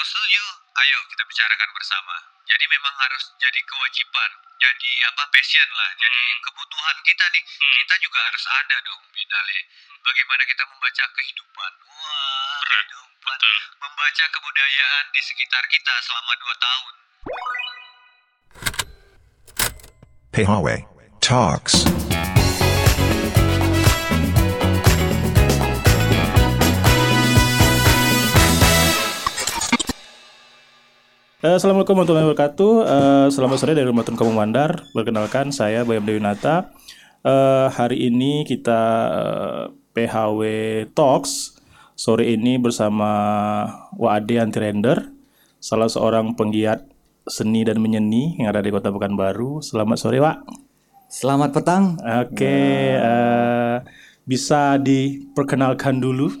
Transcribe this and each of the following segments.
Kalau setuju, ayo kita bicarakan bersama. Jadi memang harus jadi kewajiban, jadi apa passion lah, jadi Hmm. kebutuhan kita nih. Hmm. Kita juga harus ada dong, Binale. Bagaimana kita membaca kehidupan? Wah, Berat, kehidupan. Betul. Membaca kebudayaan di sekitar kita selama dua tahun. Pehawe Talks. Eh, Assalamualaikum warahmatullahi wabarakatuh. Eh, selamat sore dari Rumah Kampung Mandar. Perkenalkan saya Bayam Dewi Nata. Eh, hari ini kita eh, PHW Talks. Sore ini bersama Waade Anti Render, salah seorang penggiat seni dan menyeni yang ada di Kota Pekanbaru. Selamat sore, Wak. Selamat petang. Oke, eh, bisa diperkenalkan dulu.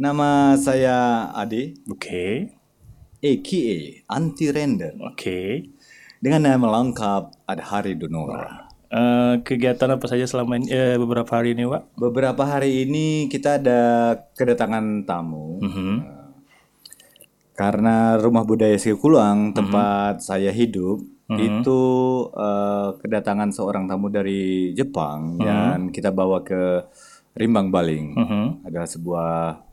Nama saya Ade, Oke, aka Anti Render. oke. Dengan nama lengkap Adhari Donora. Eh, kegiatan apa saja selama ini, eh, beberapa hari ini, Wak? Beberapa hari ini kita ada kedatangan tamu. Mhm. Karena Rumah Budaya Sikuluang, tempat saya hidup, itu eh, kedatangan seorang tamu dari Jepang yang kita bawa ke Rimbang Baling. Mhm. Adalah sebuah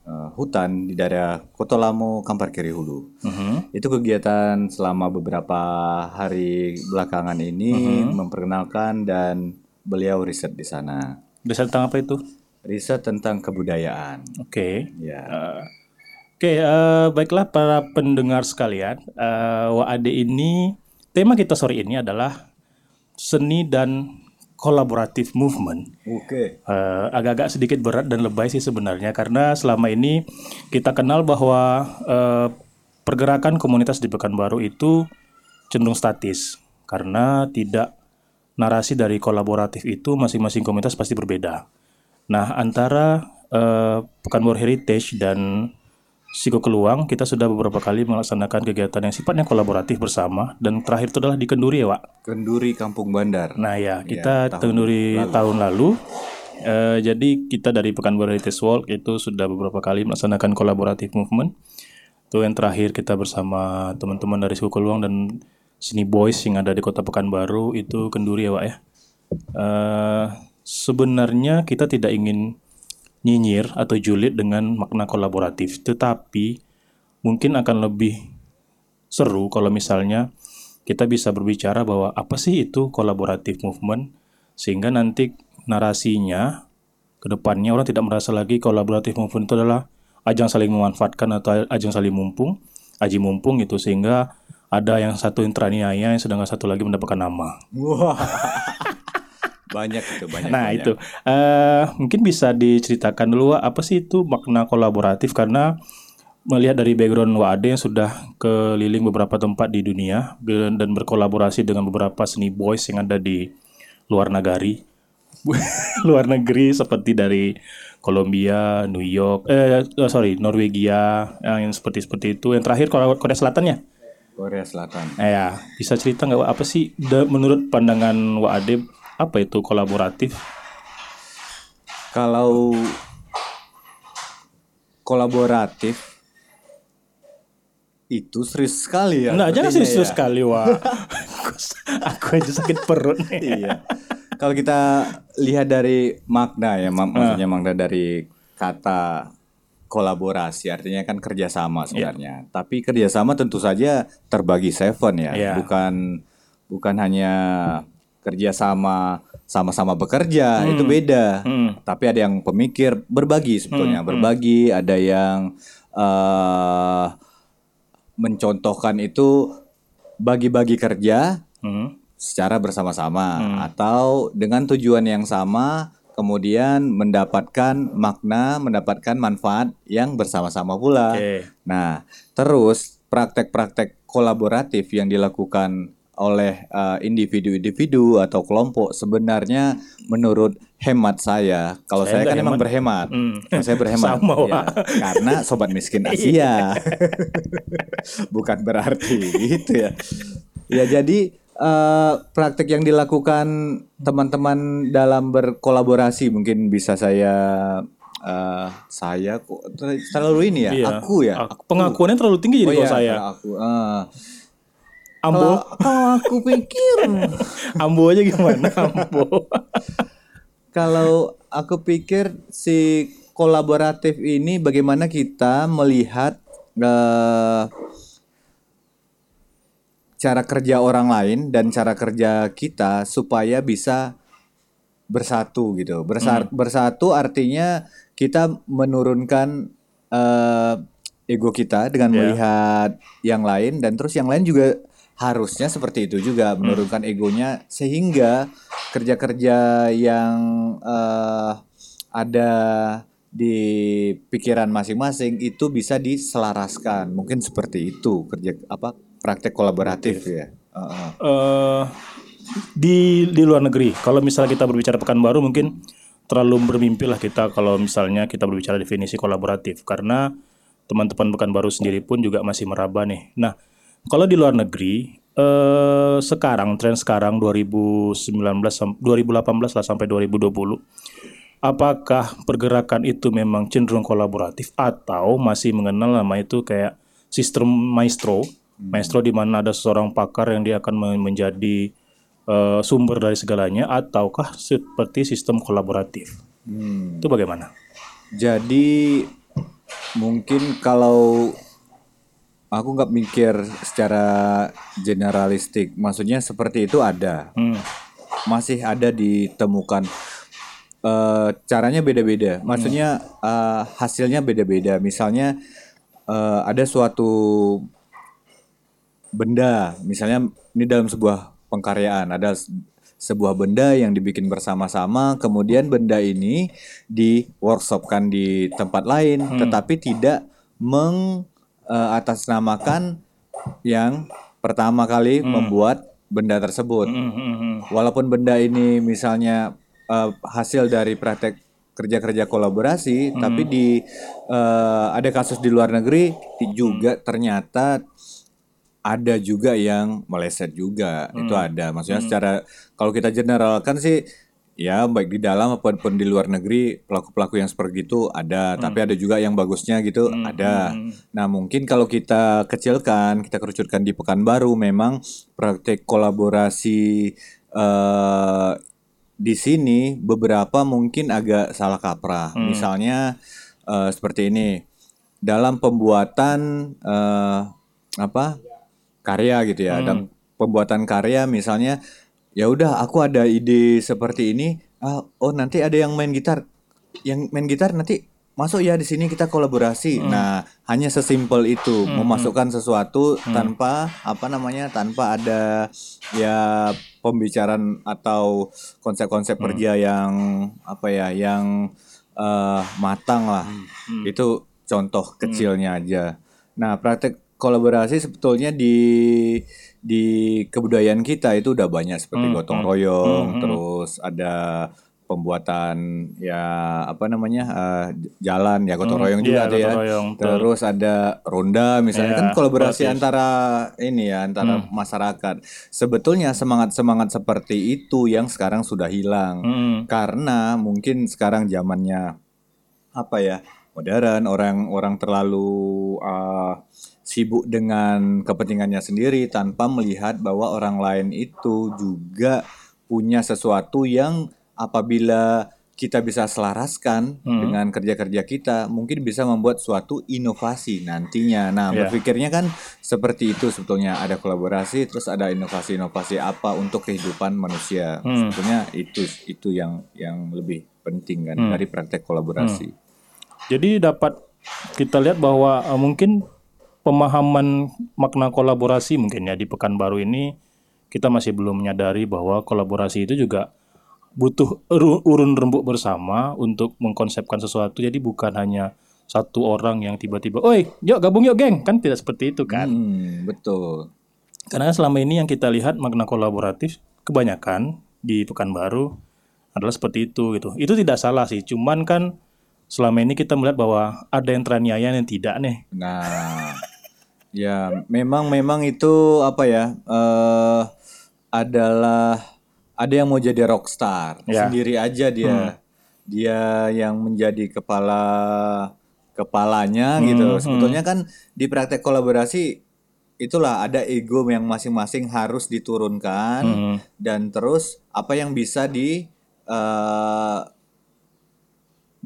eh, hutan di daerah Kota Lamo, Kampar Kiri Hulu. Mhm. Itu kegiatan selama beberapa hari belakangan ini memperkenalkan dan beliau riset di sana. Riset tentang apa itu? Riset tentang kebudayaan. Oke. Ya. Eh, Oke, eh, baiklah para pendengar sekalian. Eh, WAD ini tema kita sore ini adalah seni dan kolaboratif movement. Oke. Eh, agak-agak sedikit berat dan lebay sih sebenarnya karena selama ini kita kenal bahwa eh, pergerakan komunitas di Pekanbaru itu cenderung statis karena tidak narasi dari kolaboratif itu masing-masing komunitas pasti berbeda. Nah, antara eh, Pekanbaru Heritage dan Siko Keluang kita sudah beberapa kali melaksanakan kegiatan yang sifatnya kolaboratif bersama dan terakhir itu adalah di Kenduri ya, Wak. Kenduri Kampung Bandar. Nah ya, kita tahun Kenduri tahun lalu. Eh, jadi kita dari Pekanbaru Heritage Walk itu sudah beberapa kali melaksanakan kolaboratif movement. Itu yang terakhir kita bersama teman-teman dari Suku Keluang dan Seni Boys yang ada di Kota Pekanbaru itu Kenduri ya, Wak ya. Eh, sebenarnya kita tidak ingin nyinyir atau julid dengan makna kolaboratif, tetapi mungkin akan lebih seru kalau misalnya kita bisa berbicara bahwa apa sih itu kolaboratif movement sehingga nanti narasinya ke depannya orang tidak merasa lagi kolaboratif movement itu adalah ajang saling memanfaatkan atau ajang saling mumpung, aji mumpung gitu sehingga ada yang satu yang teraniaya yang sedangkan satu lagi mendapatkan nama. Wah. banyak itu, banyak. Nah banyak. itu eh mungkin bisa diceritakan dulu Wak, apa sih itu makna kolaboratif karena melihat dari background WAD yang sudah keliling beberapa tempat di dunia dan berkolaborasi dengan beberapa seni boys yang ada di luar negeri luar negeri seperti dari Kolombia, New York, eh eh, sorry Norwegia yang seperti seperti itu. Yang terakhir Korea, Selatan ya. Korea Selatan. Eh, ya, bisa cerita nggak apa sih menurut pandangan WAD apa itu kolaboratif? Kalau kolaboratif itu serius sekali ya. Enggak, jangan serius ya. sekali, Wak. Aku aja sakit perut nih. iya. Kalau kita lihat dari makna ya, mak- Ah. maksudnya makna dari kata kolaborasi artinya kan kerjasama sebenarnya. Tapi kerjasama tentu saja terbagi seven ya, Iya. bukan bukan hanya kerjasama sama-sama bekerja itu beda. Hmm. Tapi ada yang pemikir berbagi sebetulnya, berbagi. Ada yang eh mencontohkan itu bagi-bagi kerja Hmm. secara bersama-sama atau dengan tujuan yang sama kemudian mendapatkan makna, mendapatkan manfaat yang bersama-sama pula. Oke. Nah, terus praktek-praktek kolaboratif yang dilakukan oleh eh, individu-individu atau kelompok sebenarnya menurut hemat saya, kalau Saya saya, kan nggak emang hemat. berhemat, Hmm. Kalau saya berhemat, Sama, Ya, karena sobat miskin Asia, bukan berarti gitu ya. Ya jadi eh, praktek yang dilakukan teman-teman dalam berkolaborasi mungkin bisa saya eh, saya kok ter- terlalu ini ya, Iya. aku ya. Aku- pengakuannya terlalu tinggi jadi Oh kalau iya, saya. aku. eh. Ambo, Kalau, aku pikir, ambo aja gimana ambo? kalau aku pikir si kolaboratif ini bagaimana kita melihat eh, cara kerja orang lain dan cara kerja kita supaya bisa bersatu gitu. Bersa- Bersatu artinya kita menurunkan eh, ego kita dengan Ya. melihat yang lain dan terus yang lain juga harusnya seperti itu juga menurunkan egonya sehingga kerja-kerja yang eh, ada di pikiran masing-masing itu bisa diselaraskan. Mungkin seperti itu kerja apa praktek kolaboratif ya. Heeh. eh di di luar negeri. Kalau misalnya kita berbicara Pekanbaru mungkin terlalu bermimpi lah kita kalau misalnya kita berbicara definisi kolaboratif karena teman-teman Pekanbaru sendiri pun juga masih meraba nih. Nah, kalau di luar negeri eh sekarang tren sekarang 2019 sam- 2018 lah sampai 2020 apakah pergerakan itu memang cenderung kolaboratif atau masih mengenal nama itu kayak sistem maestro? Maestro di mana ada seorang pakar yang dia akan men- menjadi eh, sumber dari segalanya ataukah seperti sistem kolaboratif? Hmm. itu bagaimana? Jadi mungkin kalau aku nggak mikir secara generalistik, maksudnya seperti itu ada, Hmm. masih ada ditemukan. Eh, caranya beda-beda, maksudnya eh, hasilnya beda-beda. Misalnya eh, ada suatu benda, misalnya ini dalam sebuah pengkaryaan. Ada sebuah benda yang dibikin bersama-sama, kemudian benda ini di workshopkan di tempat lain, tetapi tidak mengatasnamakan yang pertama kali membuat benda tersebut. Hmm, hmm, hmm. Walaupun benda ini misalnya eh, hasil dari praktek kerja-kerja kolaborasi, tapi di eh, ada kasus di luar negeri di- juga ternyata ada juga yang meleset juga. Itu ada. Maksudnya secara kalau kita generalkan sih ya baik di dalam maupun di luar negeri pelaku-pelaku yang seperti itu ada, tapi ada juga yang bagusnya gitu ada. Nah, mungkin kalau kita kecilkan, kita kerucutkan di Pekanbaru memang praktek kolaborasi eh di sini beberapa mungkin agak salah kaprah. Misalnya eh, seperti ini. Dalam pembuatan eh apa? karya gitu ya. Dan pembuatan karya misalnya ya udah aku ada ide seperti ini. Ah, oh nanti ada yang main gitar. Yang main gitar nanti masuk ya di sini kita kolaborasi. Nah, hanya sesimpel itu memasukkan sesuatu tanpa apa namanya? tanpa ada ya pembicaraan atau konsep-konsep kerja yang apa ya? yang eh, matang lah. Itu contoh kecilnya aja. Nah, praktek kolaborasi sebetulnya di di kebudayaan kita itu udah banyak seperti gotong royong, terus ada pembuatan ya apa namanya eh, jalan ya gotong royong juga iya, ada ya. royong, betul. Terus ada ronda misalnya Iya, kan kolaborasi bagus. antara ini ya antara masyarakat. Sebetulnya semangat-semangat seperti itu yang sekarang sudah hilang Hmm. karena mungkin sekarang zamannya apa ya modern orang-orang terlalu uh, sibuk dengan kepentingannya sendiri tanpa melihat bahwa orang lain itu juga punya sesuatu yang apabila kita bisa selaraskan dengan kerja-kerja kita mungkin bisa membuat suatu inovasi nantinya. Nah, Ya. berpikirnya kan seperti itu sebetulnya ada kolaborasi terus ada inovasi-inovasi apa untuk kehidupan manusia. Hmm. Sebetulnya itu itu yang yang lebih penting kan Hmm. dari praktek kolaborasi. Jadi dapat kita lihat bahwa eh, mungkin pemahaman makna kolaborasi mungkin ya di Pekanbaru ini kita masih belum menyadari bahwa kolaborasi itu juga butuh uru- urun rembuk bersama untuk mengkonsepkan sesuatu. Jadi bukan hanya satu orang yang tiba-tiba, "Oi, yuk gabung yuk, geng." Kan tidak seperti itu kan. Hmm, betul. Karena selama ini yang kita lihat makna kolaboratif kebanyakan di Pekanbaru adalah seperti itu gitu. Itu tidak salah sih, cuman kan selama ini kita melihat bahwa ada yang teraniaya yang tidak nih. Nah, ya memang memang itu apa ya? eh adalah ada yang mau jadi rockstar Ya. sendiri aja dia. dia yang menjadi kepala kepalanya gitu. Sebetulnya kan di praktek kolaborasi itulah ada ego yang masing-masing harus diturunkan dan terus apa yang bisa di eh,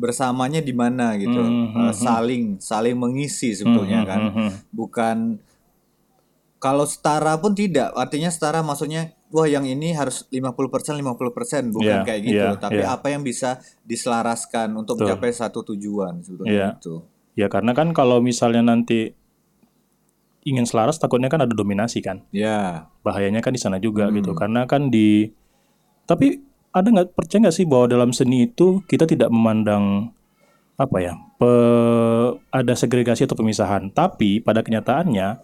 bersamanya di mana gitu. Eh, saling saling mengisi sebetulnya kan. Bukan kalau setara pun tidak, artinya setara maksudnya wah yang ini harus 50% 50% bukan Iya, kayak gitu, iya, tapi iya. apa yang bisa diselaraskan untuk mencapai satu tujuan sebetulnya Iya. itu. Ya karena kan kalau misalnya nanti ingin selaras takutnya kan ada dominasi kan. Ya, Bahayanya kan di sana juga Hmm. gitu. Karena kan di tapi ada nggak percaya nggak sih bahwa dalam seni itu kita tidak memandang apa ya pe- ada segregasi atau pemisahan. Tapi pada kenyataannya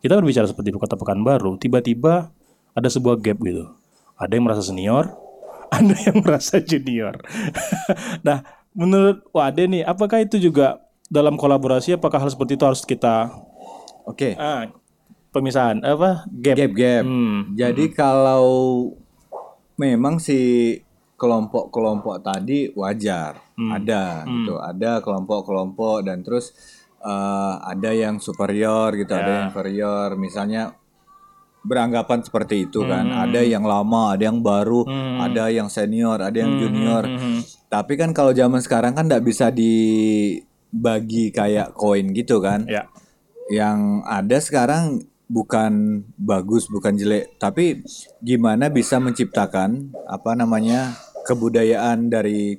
kita berbicara seperti di kota Pekanbaru, tiba-tiba ada sebuah gap gitu. Ada yang merasa senior, ada yang merasa junior. nah, menurut Wade nih, apakah itu juga dalam kolaborasi? Apakah hal seperti itu harus kita oke. ah, pemisahan apa gap? Gap gap. Hmm. Jadi kalau memang si kelompok-kelompok tadi wajar, Hmm. ada gitu, ada kelompok-kelompok dan terus eh, ada yang superior gitu, ada Ya. yang inferior, misalnya beranggapan seperti itu kan, Hmm. ada yang lama, ada yang baru, ada yang senior, ada yang junior. Hmm. Tapi kan kalau zaman sekarang kan nggak bisa dibagi kayak koin gitu kan Ya. yang ada sekarang bukan bagus, bukan jelek, tapi gimana bisa menciptakan apa namanya kebudayaan dari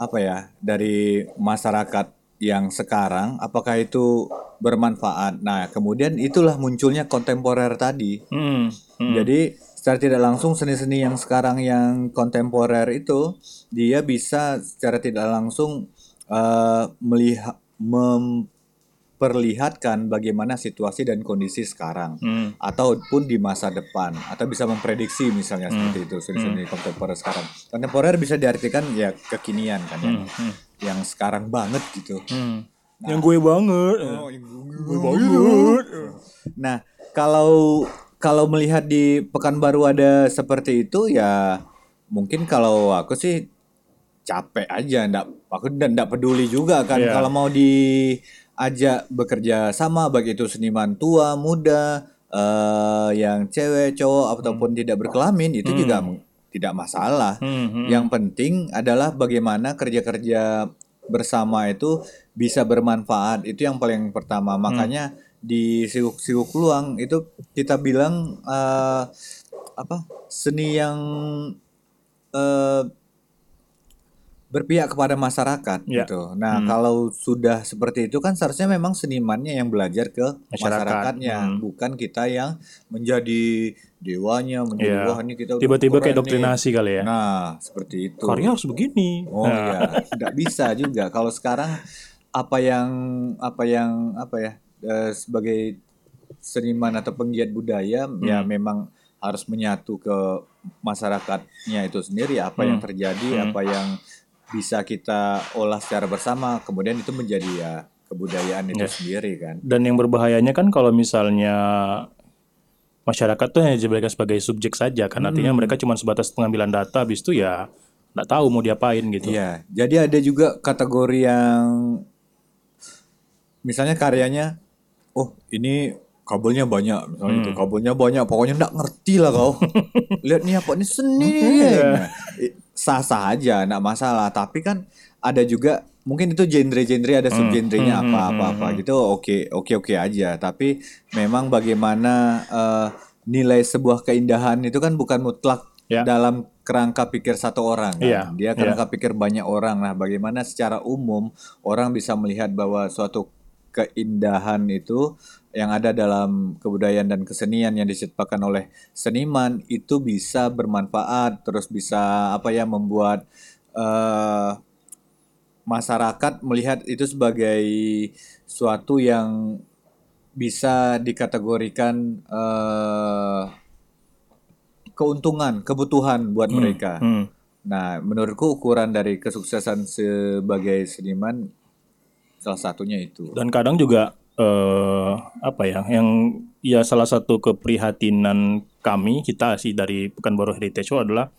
apa ya dari masyarakat yang sekarang, apakah itu bermanfaat? Nah, kemudian itulah munculnya kontemporer tadi. Hmm. Hmm. Jadi secara tidak langsung seni-seni yang sekarang yang kontemporer itu dia bisa secara tidak langsung eh, melihat memperlihatkan bagaimana situasi dan kondisi sekarang Hmm. ataupun di masa depan atau bisa memprediksi misalnya seperti itu seni-seni kontemporer sekarang. Kontemporer bisa diartikan ya kekinian kan yang yang sekarang banget gitu. Hmm. Yang gue banget. gue banget. Nah, kalau kalau melihat di Pekanbaru ada seperti itu ya mungkin kalau aku sih capek aja ndak aku dan ndak peduli juga kan Iya. kalau mau diajak bekerja sama baik itu seniman tua muda eh yang cewek cowok ataupun tidak berkelamin itu juga m- tidak masalah Hmm. Hmm. yang penting adalah bagaimana kerja-kerja bersama itu bisa bermanfaat. Itu yang paling pertama. Makanya di Siwuk-Siwuk Luang itu kita bilang eh, apa? Seni yang eh, berpihak kepada masyarakat Ya. gitu. Nah, kalau sudah seperti itu kan seharusnya memang senimannya yang belajar ke Masyarakat. masyarakatnya, Hmm. bukan kita yang menjadi dewanya, menjadi Iya. wah ini kita Tiba-tiba kayak keren nih." doktrinasi kali ya. Nah, seperti itu. Karya harus begini. Oh Nah, iya, nggak bisa juga. Kalau sekarang apa yang apa yang apa ya eh, sebagai seniman atau penggiat budaya ya Hmm. memang harus menyatu ke masyarakatnya itu sendiri. Apa yang Hmm. terjadi, apa yang bisa kita olah secara bersama. Kemudian itu menjadi ya kebudayaan itu Ya. sendiri kan. Dan yang berbahayanya kan kalau misalnya masyarakat tuh hanya dijadikan sebagai subjek saja kan artinya Hmm. mereka cuma sebatas pengambilan data habis itu ya nggak tahu mau diapain gitu. Iya, jadi ada juga kategori yang misalnya karyanya, oh ini kabelnya banyak, misalnya itu kabelnya banyak, pokoknya nggak ngerti lah kau. Lihat nih apa ini seni. Nah, i- sah-sah aja, nggak masalah. Tapi kan ada juga mungkin itu genre-genre ada subgenrenya apa apa apa gitu. Oke oke oke aja. Tapi memang bagaimana eh, nilai sebuah keindahan itu kan bukan mutlak Ya. dalam kerangka pikir satu orang kan. Iya, Dia kerangka pikir banyak orang. Nah, bagaimana secara umum orang bisa melihat bahwa suatu keindahan itu yang ada dalam kebudayaan dan kesenian yang diciptakan oleh seniman itu bisa bermanfaat, terus bisa apa ya membuat eh, masyarakat melihat itu sebagai suatu yang bisa dikategorikan eh, keuntungan, kebutuhan buat mereka. Hmm. Nah, menurutku ukuran dari kesuksesan sebagai seniman salah satunya itu. Dan kadang juga eh, apa ya yang ya salah satu keprihatinan kami kita sih dari Pekanbaru Heritage Show adalah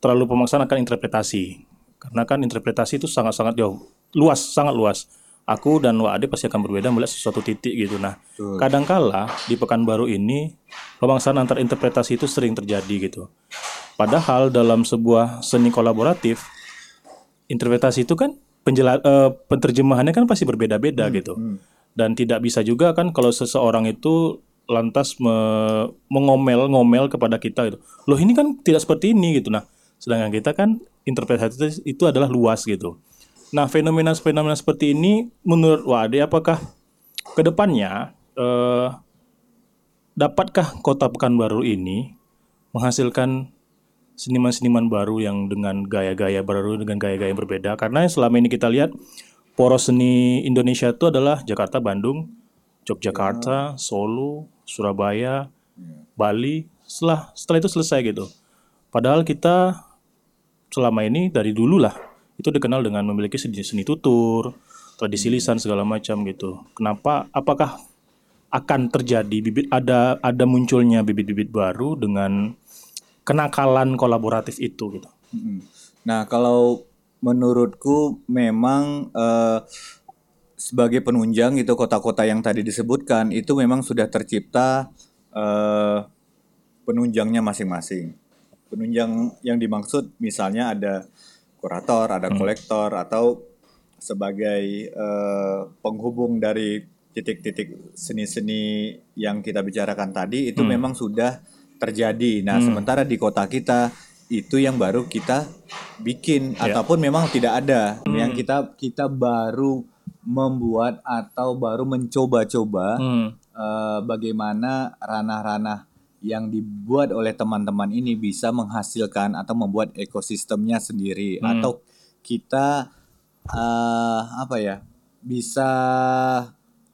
terlalu pemaksaan akan interpretasi. Karena kan interpretasi itu sangat-sangat jauh, luas, sangat luas. Aku dan Wak Ade pasti akan berbeda melihat sesuatu titik gitu. Nah, kadangkala di Pekanbaru ini pemangsaan antar interpretasi itu sering terjadi gitu. Padahal dalam sebuah seni kolaboratif, interpretasi itu kan penjela eh, penerjemahannya kan pasti berbeda-beda gitu. Dan tidak bisa juga kan kalau seseorang itu lantas me- mengomel-ngomel kepada kita gitu. Loh ini kan tidak seperti ini gitu. Nah, sedangkan kita kan interpretasi itu- adalah luas gitu. Nah, fenomena-fenomena seperti ini menurut Wade apakah ke depannya eh, dapatkah kota Pekanbaru ini menghasilkan seniman-seniman baru yang dengan gaya-gaya baru dengan gaya-gaya berbeda karena selama ini kita lihat poros seni Indonesia itu adalah Jakarta, Bandung, Yogyakarta, Solo, Surabaya, Bali. Setelah setelah itu selesai gitu. Padahal kita selama ini dari dulu lah itu dikenal dengan memiliki seni, seni tutur, tradisi lisan segala macam gitu. Kenapa? Apakah akan terjadi bibit ada ada munculnya bibit-bibit baru dengan kenakalan kolaboratif itu gitu. Mm-mm. Nah, kalau menurutku memang eh, sebagai penunjang itu kota-kota yang tadi disebutkan itu memang sudah tercipta eh, penunjangnya masing-masing. Penunjang yang dimaksud misalnya ada kurator, ada kolektor atau sebagai eh, penghubung dari titik-titik seni-seni yang kita bicarakan tadi itu memang sudah terjadi. Nah, sementara di kota kita itu yang baru kita bikin. Ataupun memang tidak ada. Yang kita kita baru membuat atau baru mencoba-coba Hmm. eh, bagaimana ranah-ranah yang dibuat oleh teman-teman ini bisa menghasilkan atau membuat ekosistemnya sendiri. Atau kita eh, apa ya bisa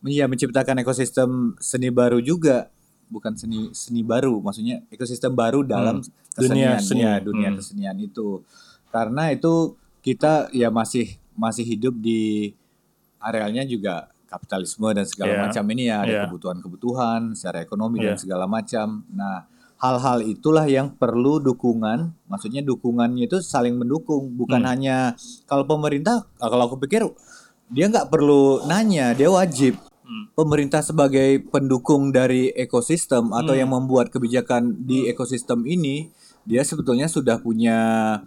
ya menciptakan ekosistem seni baru juga bukan seni seni baru maksudnya ekosistem baru dalam Dunia kesenian seni. ya dunia Hmm. kesenian itu karena itu kita ya masih masih hidup di arealnya juga kapitalisme dan segala Iya. macam ini ya ada Iya. kebutuhan-kebutuhan secara ekonomi dan Iya. segala macam. Nah, hal-hal itulah yang perlu dukungan. Maksudnya dukungannya itu saling mendukung, bukan Hmm. hanya kalau pemerintah. ah, Kalau aku pikir dia nggak perlu nanya, dia wajib. Hmm. Pemerintah sebagai pendukung dari ekosistem atau Hmm. yang membuat kebijakan di ekosistem ini, dia sebetulnya sudah punya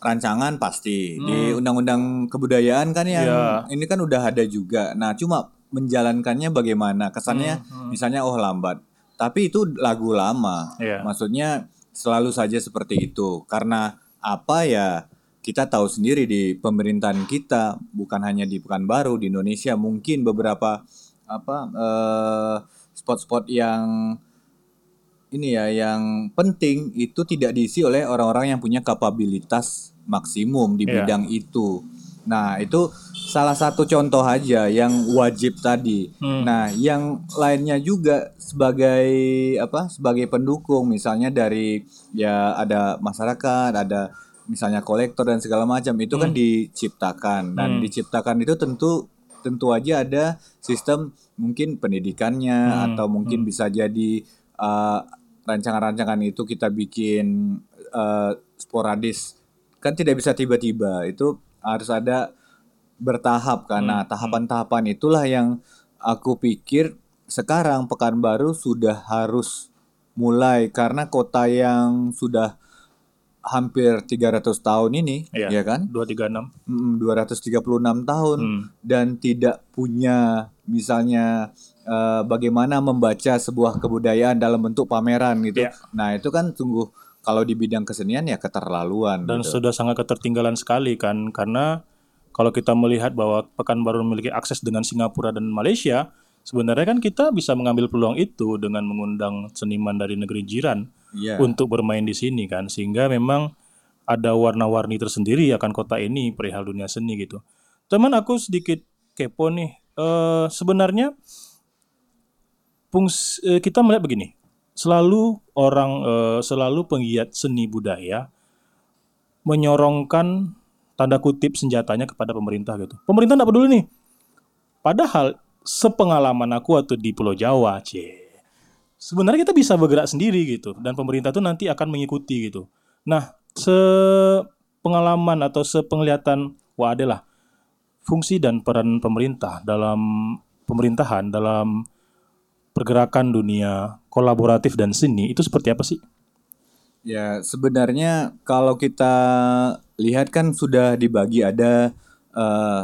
rancangan pasti di undang-undang kebudayaan kan yang Hmm. Ya. ini kan udah ada juga. Nah, cuma menjalankannya bagaimana? Kesannya misalnya oh lambat. Tapi itu lagu lama. Iya. Maksudnya selalu saja seperti itu. Karena apa ya? Kita tahu sendiri di pemerintahan kita, bukan hanya di Pekanbaru, di Indonesia mungkin beberapa apa eh, spot-spot yang ini ya yang penting itu tidak diisi oleh orang-orang yang punya kapabilitas maksimum di Iya. bidang itu. Nah, itu salah satu contoh aja yang wajib tadi. Hmm. Nah, yang lainnya juga sebagai apa? Sebagai pendukung misalnya dari ya ada masyarakat, ada misalnya kolektor dan segala macam itu kan diciptakan dan Hmm. diciptakan itu tentu tentu aja ada sistem mungkin pendidikannya Hmm, atau mungkin bisa jadi uh, rancangan-rancangan itu kita bikin uh, sporadis. Kan tidak bisa tiba-tiba itu harus ada bertahap kan. Nah tahapan-tahapan itulah yang aku pikir sekarang Pekanbaru sudah harus mulai. Karena kota yang sudah hampir 300 tahun ini Iya. ya kan 236. Mm, 236 tahun Hmm. dan tidak punya misalnya eh, bagaimana membaca sebuah kebudayaan dalam bentuk pameran gitu. Iya. Nah, itu kan sungguh kalau di bidang kesenian ya keterlaluan dan gitu. sudah sangat ketertinggalan sekali kan karena kalau kita melihat bahwa Pekanbaru memiliki akses dengan Singapura dan Malaysia sebenarnya kan kita bisa mengambil peluang itu dengan mengundang seniman dari negeri jiran Iya. untuk bermain di sini kan sehingga memang ada warna-warni tersendiri akan kota ini perihal dunia seni gitu teman aku sedikit kepo nih Eh sebenarnya eh, kita melihat begini selalu orang eh, selalu penggiat seni budaya menyorongkan tanda kutip senjatanya kepada pemerintah gitu. Pemerintah tidak peduli nih. Padahal sepengalaman aku waktu di Pulau Jawa, c, sebenarnya kita bisa bergerak sendiri gitu dan pemerintah tuh nanti akan mengikuti gitu. Nah, se sepengalaman atau sepenglihatan Wak Ade lah fungsi dan peran pemerintah dalam pemerintahan dalam pergerakan dunia kolaboratif dan seni itu seperti apa sih? Ya, sebenarnya kalau kita lihat kan sudah dibagi ada eh,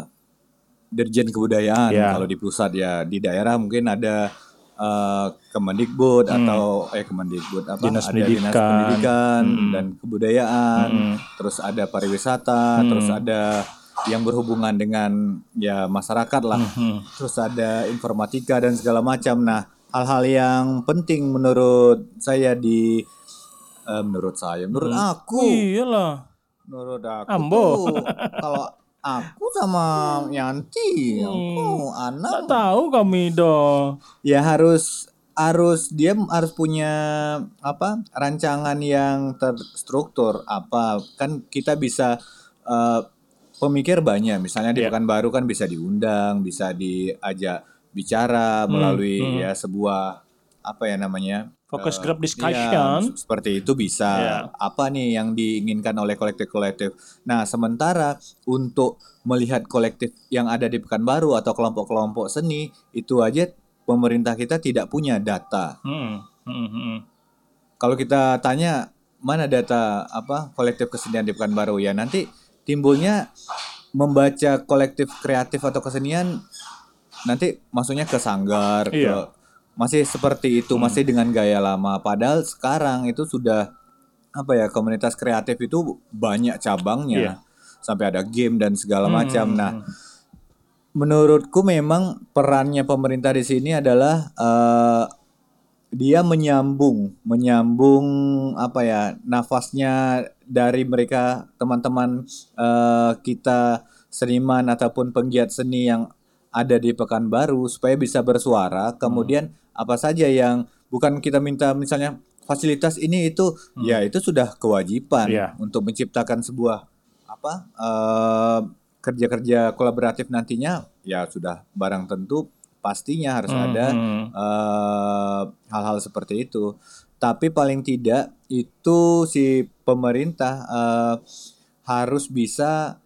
Dirjen Kebudayaan Ya. kalau di pusat ya, di daerah mungkin ada eh, Kemendikbud atau eh Kemendikbud apa? Hmm. Dinas ada Dinas Pendidikan. Pendidikan Mm-mm. dan Kebudayaan, Mm-mm. terus ada pariwisata, Hmm. terus ada yang berhubungan dengan ya masyarakat lah. Hmm. Terus ada informatika dan segala macam. Nah, hal-hal yang penting menurut saya di eh, menurut saya, menurut aku, Iyalah. menurut aku Ambo. tuh, kalau aku sama Yanti, aku Tak anak tahu kami dong. ya harus harus dia harus punya apa rancangan yang terstruktur apa kan kita bisa eh, pemikir banyak misalnya di Iya. Pekanbaru kan bisa diundang bisa diajak bicara melalui hmm. ya sebuah apa ya namanya Focus eh, group iya, discussion. se- seperti itu bisa Iya. apa nih yang diinginkan oleh kolektif-kolektif nah sementara untuk melihat kolektif yang ada di Pekanbaru atau kelompok-kelompok seni itu aja pemerintah kita tidak punya data Hmm. Hmm. Hmm. kalau kita tanya mana data apa kolektif kesenian di Pekanbaru ya nanti timbulnya membaca kolektif kreatif atau kesenian nanti masuknya ke sanggar ke Iya. Masih seperti itu masih dengan gaya lama. Padahal sekarang itu sudah apa ya komunitas kreatif itu banyak cabangnya. Iya. sampai ada game dan segala Hmm. macam. Nah menurutku memang perannya pemerintah di sini adalah eh, dia menyambung menyambung apa ya nafasnya dari mereka teman-teman eh, kita seniman ataupun penggiat seni yang ada di Pekanbaru supaya bisa bersuara. Kemudian apa saja yang bukan kita minta misalnya fasilitas ini itu ya itu sudah kewajiban Iya. untuk menciptakan sebuah apa eh, kerja-kerja kolaboratif nantinya ya sudah barang tentu pastinya harus Hmm. ada Hmm. eh, hal-hal seperti itu. Tapi paling tidak itu si pemerintah eh, harus bisa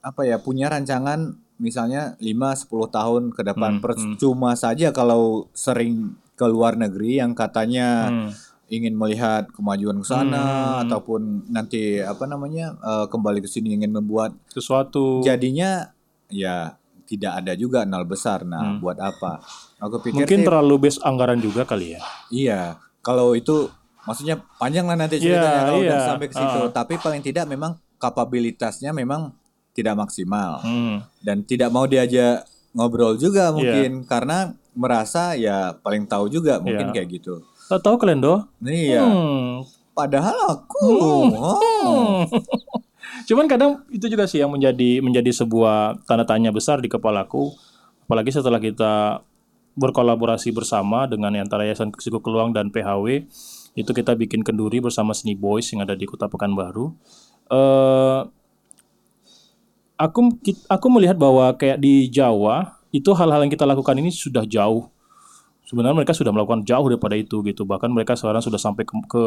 apa ya punya rancangan misalnya 5 10 tahun ke depan Hmm, percuma saja kalau sering ke luar negeri yang katanya Hmm. ingin melihat kemajuan ke sana Hmm. ataupun nanti apa namanya eh, kembali ke sini ingin membuat Sesuatu. jadinya ya tidak ada juga nol besar. Nah, buat apa? Aku pikir Mungkin sih, terlalu base anggaran juga kali ya. iya. Kalau itu maksudnya panjang lah nanti Iya, ceritanya kalau udah iya. sampai ke situ. Ah. Tapi paling tidak memang kapabilitasnya memang tidak maksimal Hmm. dan tidak mau diajak ngobrol juga Iya. mungkin karena merasa ya paling tahu juga mungkin Iya. kayak gitu. Tak tahu kalian doh? Nih ya. Hmm. Padahal aku oh. Hmm. Cuman kadang itu juga sih yang menjadi menjadi sebuah tanda tanya besar di kepalaku, apalagi setelah kita berkolaborasi bersama dengan antara Yayasan Siku Keluang dan PHW, itu kita bikin kenduri bersama Seni Boys yang ada di Kota Pekanbaru. Eh, aku aku melihat bahwa kayak di Jawa itu hal-hal yang kita lakukan ini sudah jauh. Sebenarnya mereka sudah melakukan jauh daripada itu gitu. Bahkan mereka sekarang sudah sampai ke, ke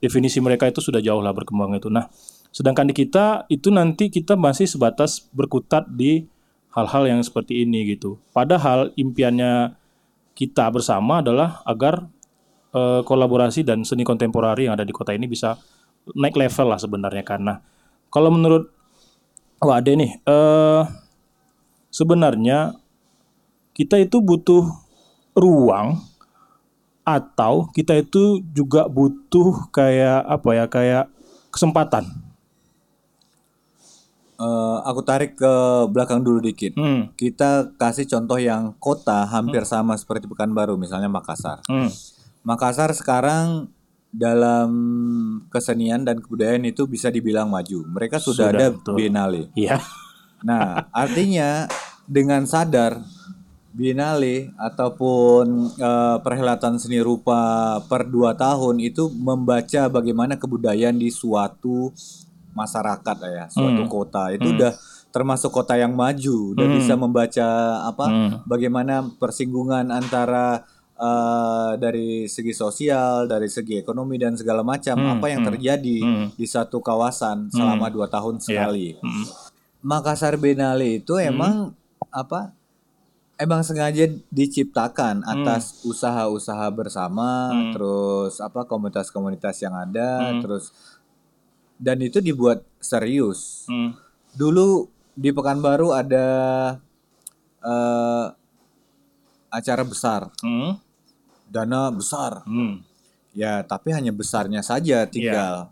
definisi mereka itu sudah jauh lah berkembang itu. Nah sedangkan di kita itu nanti kita masih sebatas berkutat di hal-hal yang seperti ini gitu. Padahal impiannya kita bersama adalah agar eh, kolaborasi dan seni kontemporari yang ada di kota ini bisa naik level lah sebenarnya karena kalau menurut Wah Ade nih eh sebenarnya kita itu butuh ruang atau kita itu juga butuh kayak apa ya kayak kesempatan. Eh, aku tarik ke belakang dulu dikit. Hmm, Kita kasih contoh yang kota hampir sama seperti Pekanbaru, misalnya Makassar. hmm, Makassar sekarang dalam kesenian dan kebudayaan itu bisa dibilang maju. Mereka sudah, Sudah, ada betul. biennale. iya. Nah, artinya dengan sadar biennale ataupun eh, perhelatan seni rupa per dua tahun itu membaca bagaimana kebudayaan di suatu masyarakat ya, suatu Hmm. kota itu udah termasuk kota yang maju, udah bisa membaca apa Hmm. bagaimana persinggungan antara eh, dari segi sosial, dari segi ekonomi dan segala macam Hmm, apa yang hmm, terjadi hmm. di satu kawasan selama dua tahun sekali. Mm. Makassar Biennale itu emang apa? Emang sengaja diciptakan atas usaha-usaha bersama, Hmm. terus apa komunitas-komunitas yang ada, Hmm. terus dan itu dibuat serius. Mm. Dulu di Pekanbaru ada eh, acara besar, Mm. Dana besar. Mm. Ya, tapi hanya besarnya saja tinggal.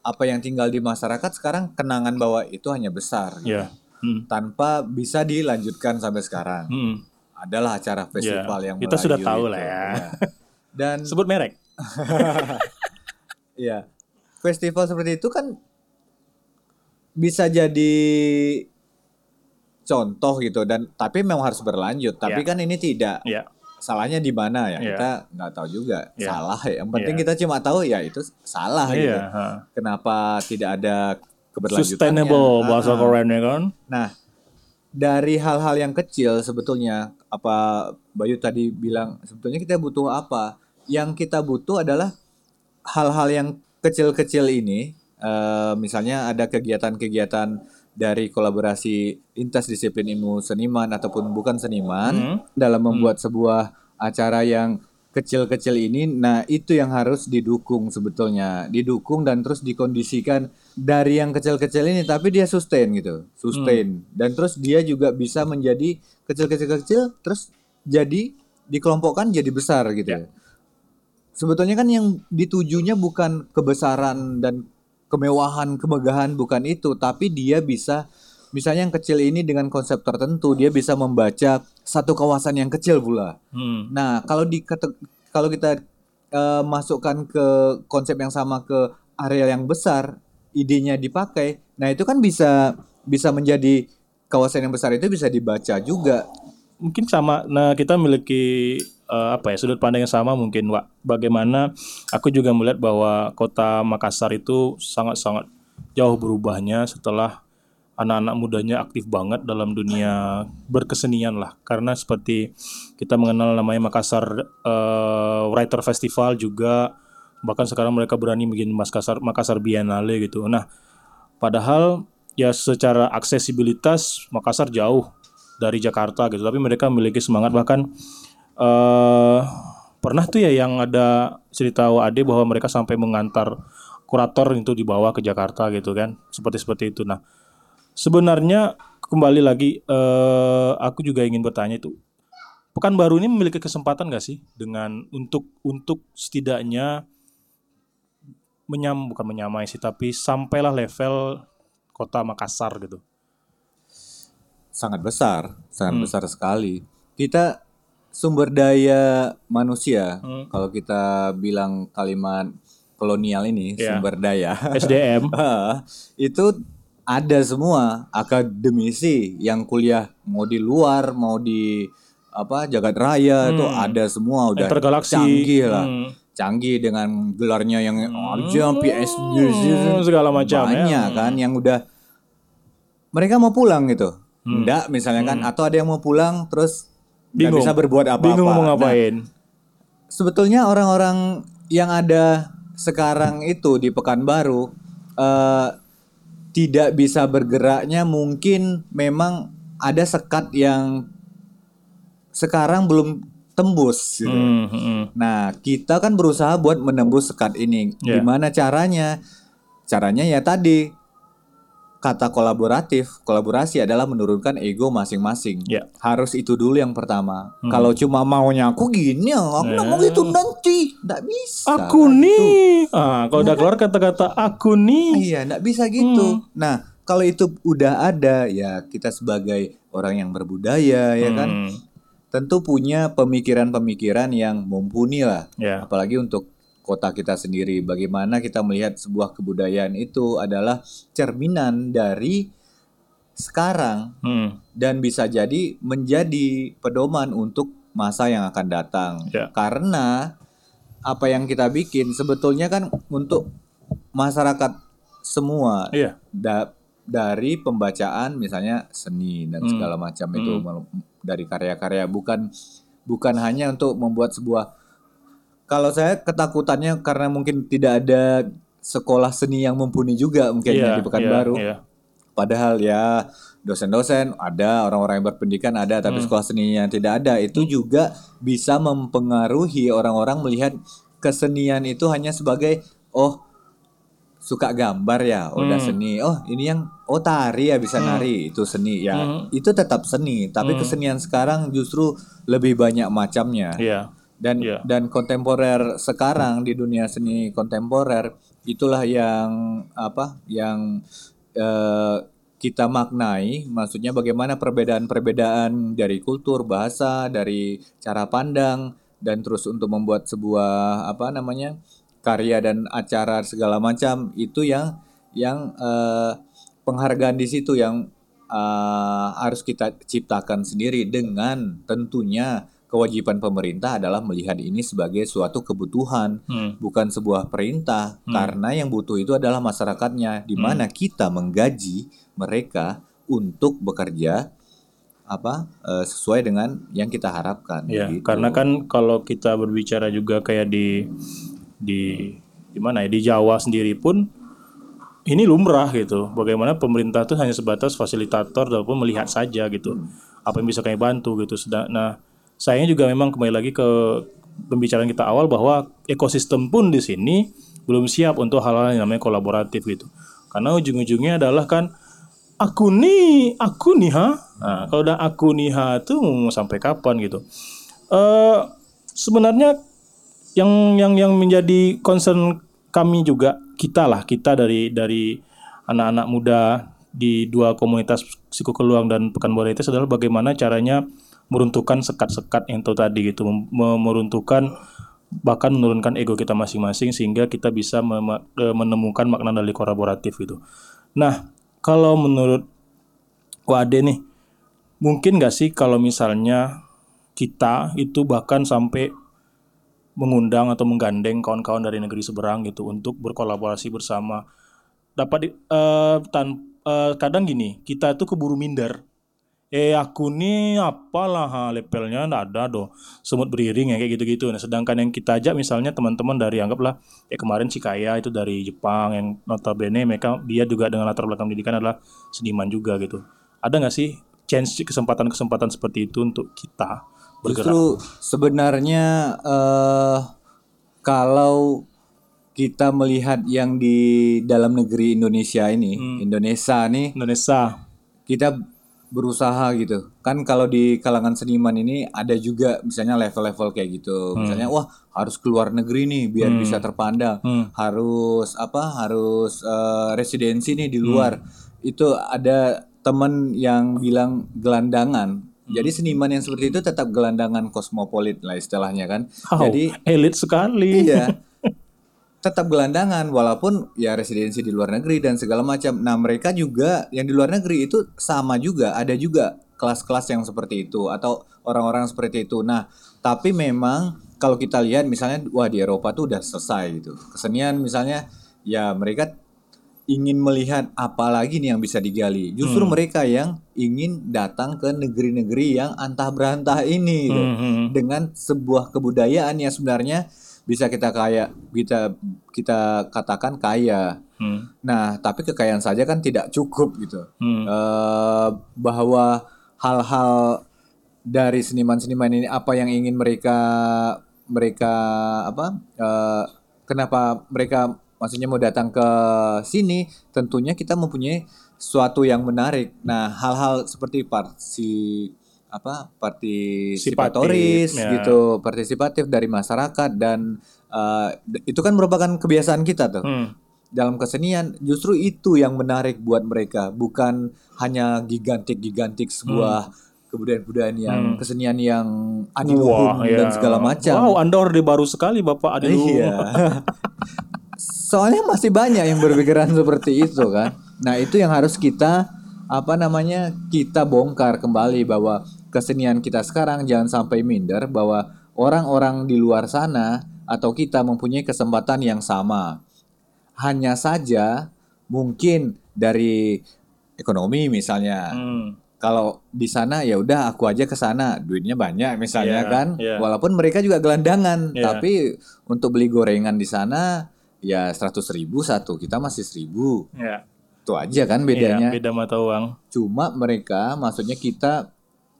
Apa yang tinggal di masyarakat sekarang kenangan bahwa itu hanya besar. gitu. Ya. Mm. Tanpa bisa dilanjutkan sampai sekarang. Mm. Adalah acara festival Ya, yang kita sudah tahu itu. lah ya. Dan Sebut merek. ya, festival seperti itu kan bisa jadi contoh gitu dan tapi memang harus berlanjut. Tapi Ya. kan ini tidak. Ya. Salahnya di mana ya? Ya. Kita nggak tahu juga. Ya. Salah ya. Yang penting Ya. kita cuma tahu ya itu salah gitu. Iya. ha. Kenapa tidak ada keberlanjutannya? Sustainable Ah, bahasa ah. kerennya kan. Nah, dari hal-hal yang kecil sebetulnya apa Bayu tadi bilang sebetulnya kita butuh apa? Yang kita butuh adalah hal-hal yang kecil-kecil ini. eh, misalnya ada kegiatan-kegiatan dari kolaborasi lintas disiplin ilmu seniman ataupun bukan seniman Hmm. dalam membuat sebuah acara yang kecil-kecil ini. Nah, itu yang harus didukung sebetulnya, didukung dan terus dikondisikan dari yang kecil-kecil ini, tapi dia sustain gitu, sustain. Dan terus dia juga bisa menjadi kecil-kecil-kecil, terus jadi dikelompokkan jadi besar gitu. Sebetulnya kan yang ditujunya bukan kebesaran dan kemewahan, kemegahan bukan itu, tapi dia bisa misalnya yang kecil ini dengan konsep tertentu dia bisa membaca satu kawasan yang kecil pula. Hmm. Nah, kalau di kalau kita eh, masukkan ke konsep yang sama ke area yang besar, idenya dipakai. Nah, itu kan bisa bisa menjadi kawasan yang besar itu bisa dibaca juga. Mungkin sama. Nah kita memiliki eh, apa ya sudut pandang yang sama mungkin Wak. Bagaimana aku juga melihat bahwa kota Makassar itu sangat-sangat jauh berubahnya setelah anak-anak mudanya aktif banget dalam dunia berkesenian lah. Karena seperti kita mengenal namanya Makassar eh, Writer Festival juga bahkan sekarang mereka berani bikin Makassar Makassar Biennale gitu. Nah padahal ya secara aksesibilitas Makassar jauh dari Jakarta gitu. Tapi mereka memiliki semangat. Bahkan eh pernah tuh ya yang ada cerita WAD bahwa mereka sampai mengantar kurator itu dibawa ke Jakarta gitu kan. Seperti seperti itu. Nah sebenarnya kembali lagi eh aku juga ingin bertanya itu Pekanbaru ini memiliki kesempatan gak sih dengan untuk untuk setidaknya menyam bukan menyamai sih tapi sampailah level kota Makassar gitu Sangat besar, sangat Hmm. besar sekali. Kita sumber daya manusia, Hmm. kalau kita bilang kalimat kolonial ini Iya. sumber daya. SDM itu ada semua akademisi yang kuliah mau di luar mau di apa jagat raya itu ada semua udah Intergalaksi. canggih lah Hmm. canggih dengan gelarnya yang aja PhD Hmm, segala macam ya. banyak kan yang udah mereka mau pulang gitu enggak misalnya kan atau ada yang mau pulang terus Hmm. Bingung. bisa berbuat apa-apa bingung mau Nah, ngapain sebetulnya orang-orang yang ada sekarang itu di Pekanbaru eh, tidak bisa bergeraknya mungkin memang ada sekat yang sekarang belum tembus gitu. Hmm, hmm. Nah, kita kan berusaha buat menembus sekat ini. Ya. Gimana caranya? Caranya ya tadi kata kolaboratif, kolaborasi adalah menurunkan ego masing-masing. Ya. Harus itu dulu yang pertama. Kalau cuma maunya aku gini, aku nggak mau gitu nanti, nggak bisa. aku itu. nih ah kalau udah keluar kata-kata aku nih Iya, nggak bisa gitu. Nah, kalau itu udah ada, ya kita sebagai orang yang berbudaya, ya kan, Hmm, tentu punya pemikiran-pemikiran yang mumpuni lah. ya apalagi untuk kota kita sendiri. Bagaimana kita melihat sebuah kebudayaan itu adalah cerminan dari sekarang Hmm, dan bisa jadi menjadi pedoman untuk masa yang akan datang. Ya. karena apa yang kita bikin sebetulnya kan untuk masyarakat semua iya. da- dari pembacaan misalnya seni dan segala macam itu Hmm. dari karya-karya. Bukan bukan hanya untuk membuat sebuah kalau saya ketakutannya karena mungkin tidak ada sekolah seni yang mumpuni juga mungkin ya Iya, di Pekanbaru. iya, iya. Padahal ya dosen-dosen ada, orang-orang yang berpendidikan ada, tapi sekolah seninya tidak ada. Itu juga bisa mempengaruhi orang-orang melihat kesenian itu hanya sebagai oh suka gambar ya, oh, udah seni. Oh, ini yang oh tari ya bisa nari, itu seni ya. Itu tetap seni, tapi kesenian sekarang justru lebih banyak macamnya Iya. Dan Iya. dan kontemporer sekarang di dunia seni kontemporer itulah yang apa yang eh, kita maknai maksudnya bagaimana perbedaan-perbedaan dari kultur bahasa dari cara pandang dan terus untuk membuat sebuah apa namanya karya dan acara segala macam itu yang yang eh, penghargaan di situ yang eh, harus kita ciptakan sendiri dengan tentunya kewajiban pemerintah adalah melihat ini sebagai suatu kebutuhan Hmm. bukan sebuah perintah karena yang butuh itu adalah masyarakatnya di mana kita menggaji mereka untuk bekerja apa eh, sesuai dengan yang kita harapkan Ya, gitu. karena kan kalau kita berbicara juga kayak di di di mana ya di Jawa sendiri pun ini lumrah gitu. Bagaimana pemerintah tuh hanya sebatas fasilitator ataupun melihat saja gitu. Apa yang bisa kami bantu gitu. Sedang, nah, sayangnya juga memang kembali lagi ke pembicaraan kita awal bahwa ekosistem pun di sini belum siap untuk hal-hal yang namanya kolaboratif gitu. Karena ujung-ujungnya adalah kan aku nih, aku nih ha. Nah, kalau udah aku nih ha tuh mau sampai kapan gitu. Eh sebenarnya yang yang yang menjadi concern kami juga kita lah kita dari dari anak-anak muda di dua komunitas psikokeluang dan pekanbaru itu adalah bagaimana caranya meruntuhkan sekat-sekat yang itu tadi gitu meruntuhkan bahkan menurunkan ego kita masing-masing sehingga kita bisa eh, menemukan makna dari kolaboratif gitu. Nah, kalau menurut Wade nih, mungkin nggak sih kalau misalnya kita itu bahkan sampai mengundang atau menggandeng kawan-kawan dari negeri seberang gitu untuk berkolaborasi bersama. Dapat eh, tan- eh, kadang gini, kita itu keburu minder. Eh aku nih apalah ha, levelnya nggak ada doh semut beriring ya kayak gitu-gitu. Nah sedangkan yang kita ajak misalnya teman-teman dari anggaplah ya kemarin si Kaya itu dari Jepang yang notabene mereka dia juga dengan latar belakang pendidikan adalah seniman juga gitu. Ada nggak sih chance kesempatan-kesempatan seperti itu untuk kita bergerak? Justru sebenarnya eh kalau kita melihat yang di dalam negeri Indonesia ini, Hmm. Indonesia nih, Indonesia. kita berusaha gitu. Kan kalau di kalangan seniman ini ada juga misalnya level-level kayak gitu. Misalnya wah harus keluar negeri nih biar bisa terpandang. Hmm. Harus apa? Harus eh, residensi nih di luar. Itu ada teman yang bilang gelandangan. Jadi seniman yang seperti itu tetap gelandangan kosmopolit lah istilahnya kan. Wow, Jadi elit sekali. iya tetap gelandangan walaupun ya residensi di luar negeri dan segala macam. Nah, mereka juga yang di luar negeri itu sama juga, ada juga kelas-kelas yang seperti itu atau orang-orang seperti itu. Nah, tapi memang kalau kita lihat misalnya wah di Eropa tuh udah selesai gitu. Kesenian misalnya ya mereka ingin melihat apa lagi nih yang bisa digali. Justru mereka yang ingin datang ke negeri-negeri yang antah berantah ini gitu. Hmm, dengan sebuah kebudayaan yang sebenarnya bisa kita kaya kita kita katakan kaya. Hmm. Nah, tapi kekayaan saja kan tidak cukup gitu. Hmm. Eh, bahwa hal-hal dari seniman-seniman ini apa yang ingin mereka mereka apa eh, kenapa mereka maksudnya mau datang ke sini tentunya kita mempunyai suatu yang menarik. Nah, hal-hal seperti parsi apa partisipatoris ya. gitu, partisipatif dari masyarakat dan eh, itu kan merupakan kebiasaan kita tuh Hmm. dalam kesenian justru itu yang menarik buat mereka bukan hanya gigantik-gigantik sebuah kebudayaan-kebudayaan yang kesenian yang adiluhung Wah, dan segala macam. Wow, Anda orde baru sekali Bapak Adilu. Iya. Soalnya masih banyak yang berpikiran seperti itu kan. Nah, itu yang harus kita apa namanya? kita bongkar kembali bahwa kesenian kita sekarang jangan sampai minder bahwa orang-orang di luar sana atau kita mempunyai kesempatan yang sama. Hanya saja mungkin dari ekonomi misalnya Hmm. kalau di sana ya udah aku aja ke sana duitnya banyak misalnya Iya, kan iya. walaupun mereka juga gelandangan Iya. tapi untuk beli gorengan di sana ya seratus ribu satu kita masih seribu Ya. itu aja kan bedanya Iya, beda mata uang. cuma mereka maksudnya kita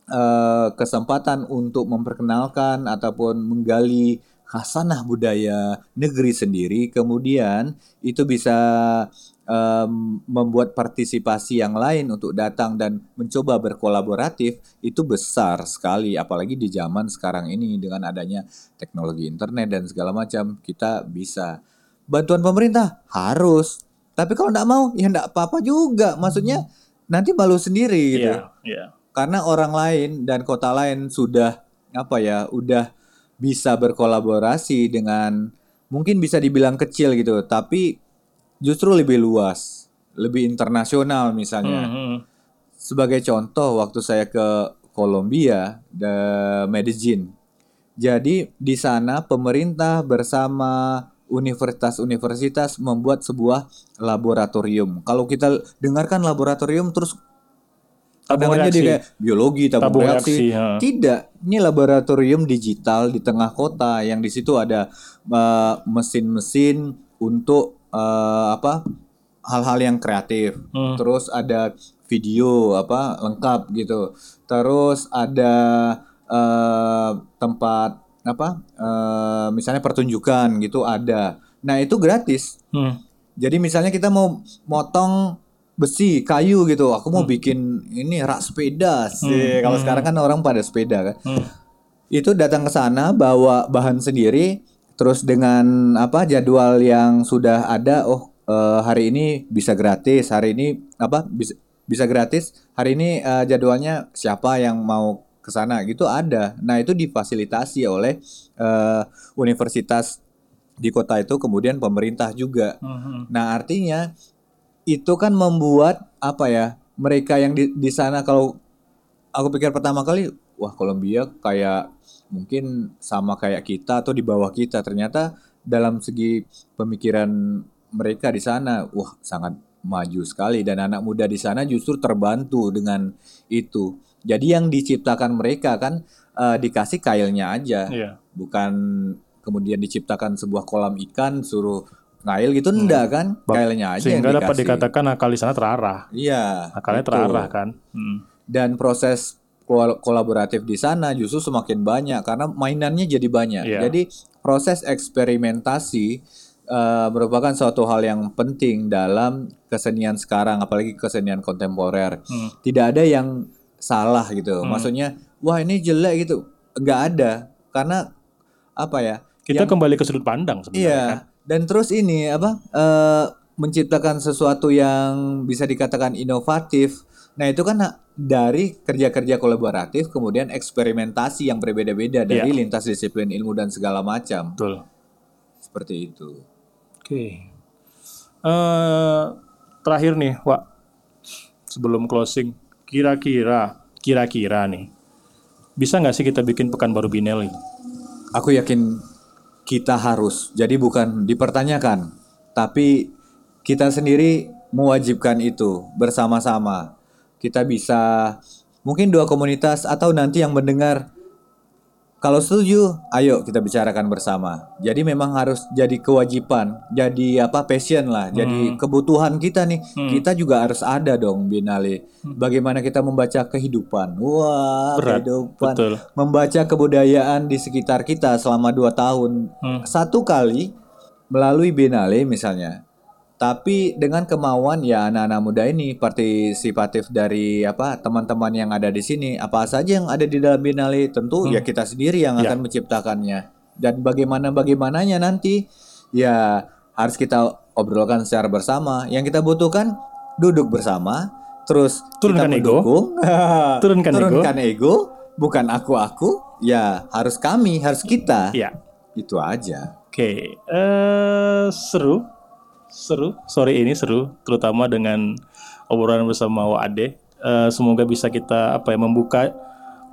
eh, kesempatan untuk memperkenalkan ataupun menggali khasanah budaya negeri sendiri kemudian itu bisa em, membuat partisipasi yang lain untuk datang dan mencoba berkolaboratif itu besar sekali apalagi di zaman sekarang ini dengan adanya teknologi internet dan segala macam kita bisa. Bantuan pemerintah? Harus. Tapi kalau nggak mau ya nggak apa-apa juga. Maksudnya nanti malu sendiri gitu. Iya, iya. Karena orang lain dan kota lain sudah apa ya udah bisa berkolaborasi dengan mungkin bisa dibilang kecil gitu tapi justru lebih luas lebih internasional misalnya. Mhm. sebagai contoh waktu saya ke Kolombia the Medellin. Jadi di sana pemerintah bersama universitas-universitas membuat sebuah laboratorium. Kalau kita dengarkan laboratorium terus Tabung Kadang-kadang reaksi. dia kayak biologi, tabung, Tabung reaksi. reaksi, ya. Tidak, ini laboratorium digital di tengah kota yang di situ ada uh, mesin-mesin untuk uh, apa hal-hal yang kreatif. Hmm. Terus ada video apa lengkap gitu. Terus ada uh, tempat apa uh, misalnya pertunjukan gitu ada. Nah itu gratis. Hmm. Jadi misalnya kita mau motong besi, kayu gitu. Aku mau bikin ini rak sepeda sih. Kalau sekarang kan orang pada sepeda kan. Hmm. Itu datang ke sana bawa bahan sendiri terus dengan apa jadwal yang sudah ada oh eh, hari ini bisa gratis, hari ini apa bisa bisa gratis, hari ini eh, jadwalnya siapa yang mau ke sana gitu ada. Nah, itu difasilitasi oleh eh, universitas di kota itu kemudian pemerintah juga. Mhm. Nah, artinya itu kan membuat apa ya? Mereka yang di, di sana kalau aku pikir pertama kali, wah Kolombia kayak mungkin sama kayak kita atau di bawah kita. Ternyata dalam segi pemikiran mereka di sana, wah sangat maju sekali dan anak muda di sana justru terbantu dengan itu. Jadi yang diciptakan mereka kan eh, dikasih kailnya aja Iya. bukan kemudian diciptakan sebuah kolam ikan suruh ngail gitu enggak kan kailnya aja yang Hmm. Sehingga dapat dikasih. dikatakan akal di sana terarah. iya Akalnya itu. terarah kan. Hmm. dan proses kol- kolaboratif di sana justru semakin banyak karena mainannya jadi banyak Iya. jadi proses eksperimentasi eh, merupakan suatu hal yang penting dalam kesenian sekarang apalagi kesenian kontemporer Hmm. tidak ada yang salah gitu maksudnya wah ini jelek gitu nggak ada karena apa ya Kita kembali ke sudut pandang sebenarnya Iya, kan. Dan terus ini apa eh, menciptakan sesuatu yang bisa dikatakan inovatif. Nah itu kan dari kerja-kerja kolaboratif, kemudian eksperimentasi yang berbeda-beda dari Iya. lintas disiplin ilmu dan segala macam. Betul. Seperti itu. Oke. Eh terakhir nih, Wak. Sebelum closing, kira-kira, kira-kira nih, bisa nggak sih kita bikin pekan baru Binelli? Aku yakin kita harus. Jadi bukan dipertanyakan, tapi kita sendiri mewajibkan itu bersama-sama. Kita bisa mungkin dua komunitas atau nanti yang mendengar kalau setuju, ayo kita bicarakan bersama. Jadi memang harus jadi kewajiban, jadi apa passion lah, jadi kebutuhan kita nih. Kita juga harus ada dong Binali. Bagaimana kita membaca kehidupan? Wah, Berat, kehidupan betul. membaca kebudayaan di sekitar kita selama dua tahun Hmm. satu kali melalui Biennale misalnya tapi dengan kemauan ya anak-anak muda ini partisipatif dari apa teman-teman yang ada di sini apa saja yang ada di dalam Biennale tentu ya kita sendiri yang Ya. akan menciptakannya dan bagaimana bagaimananya nanti ya harus kita obrolkan secara bersama yang kita butuhkan duduk bersama terus Turunkan kita ego. mendukung Turunkan ego. turunkan ego bukan aku aku ya harus kami harus kita Iya. itu aja Oke, eh seru, seru. Sore ini seru, terutama dengan obrolan bersama Wak Ade. Eh, semoga bisa kita apa ya membuka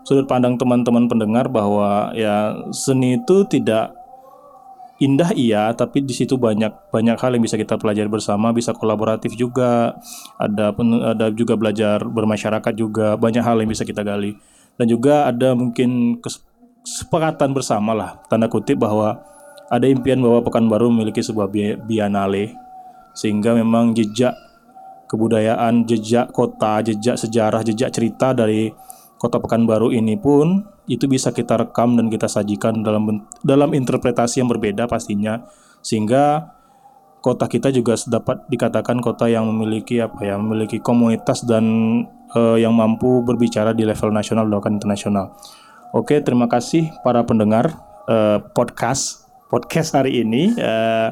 sudut pandang teman-teman pendengar bahwa ya seni itu tidak indah iya, tapi di situ banyak banyak hal yang bisa kita pelajari bersama, bisa kolaboratif juga, ada ada juga belajar bermasyarakat juga, banyak hal yang bisa kita gali. Dan juga ada mungkin kes- kesepakatan bersama lah, tanda kutip bahwa ada impian bahwa Pekanbaru memiliki sebuah bi- biennale sehingga memang jejak kebudayaan, jejak kota, jejak sejarah, jejak cerita dari kota Pekanbaru ini pun itu bisa kita rekam dan kita sajikan dalam dalam interpretasi yang berbeda pastinya sehingga kota kita juga dapat dikatakan kota yang memiliki apa ya memiliki komunitas dan eh, yang mampu berbicara di level nasional bahkan internasional. Oke, terima kasih para pendengar eh, podcast podcast hari ini. Eh,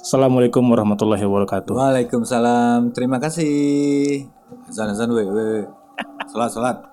Assalamualaikum warahmatullahi wabarakatuh. Waalaikumsalam. Terima kasih. Azan azan we we. Salat salat.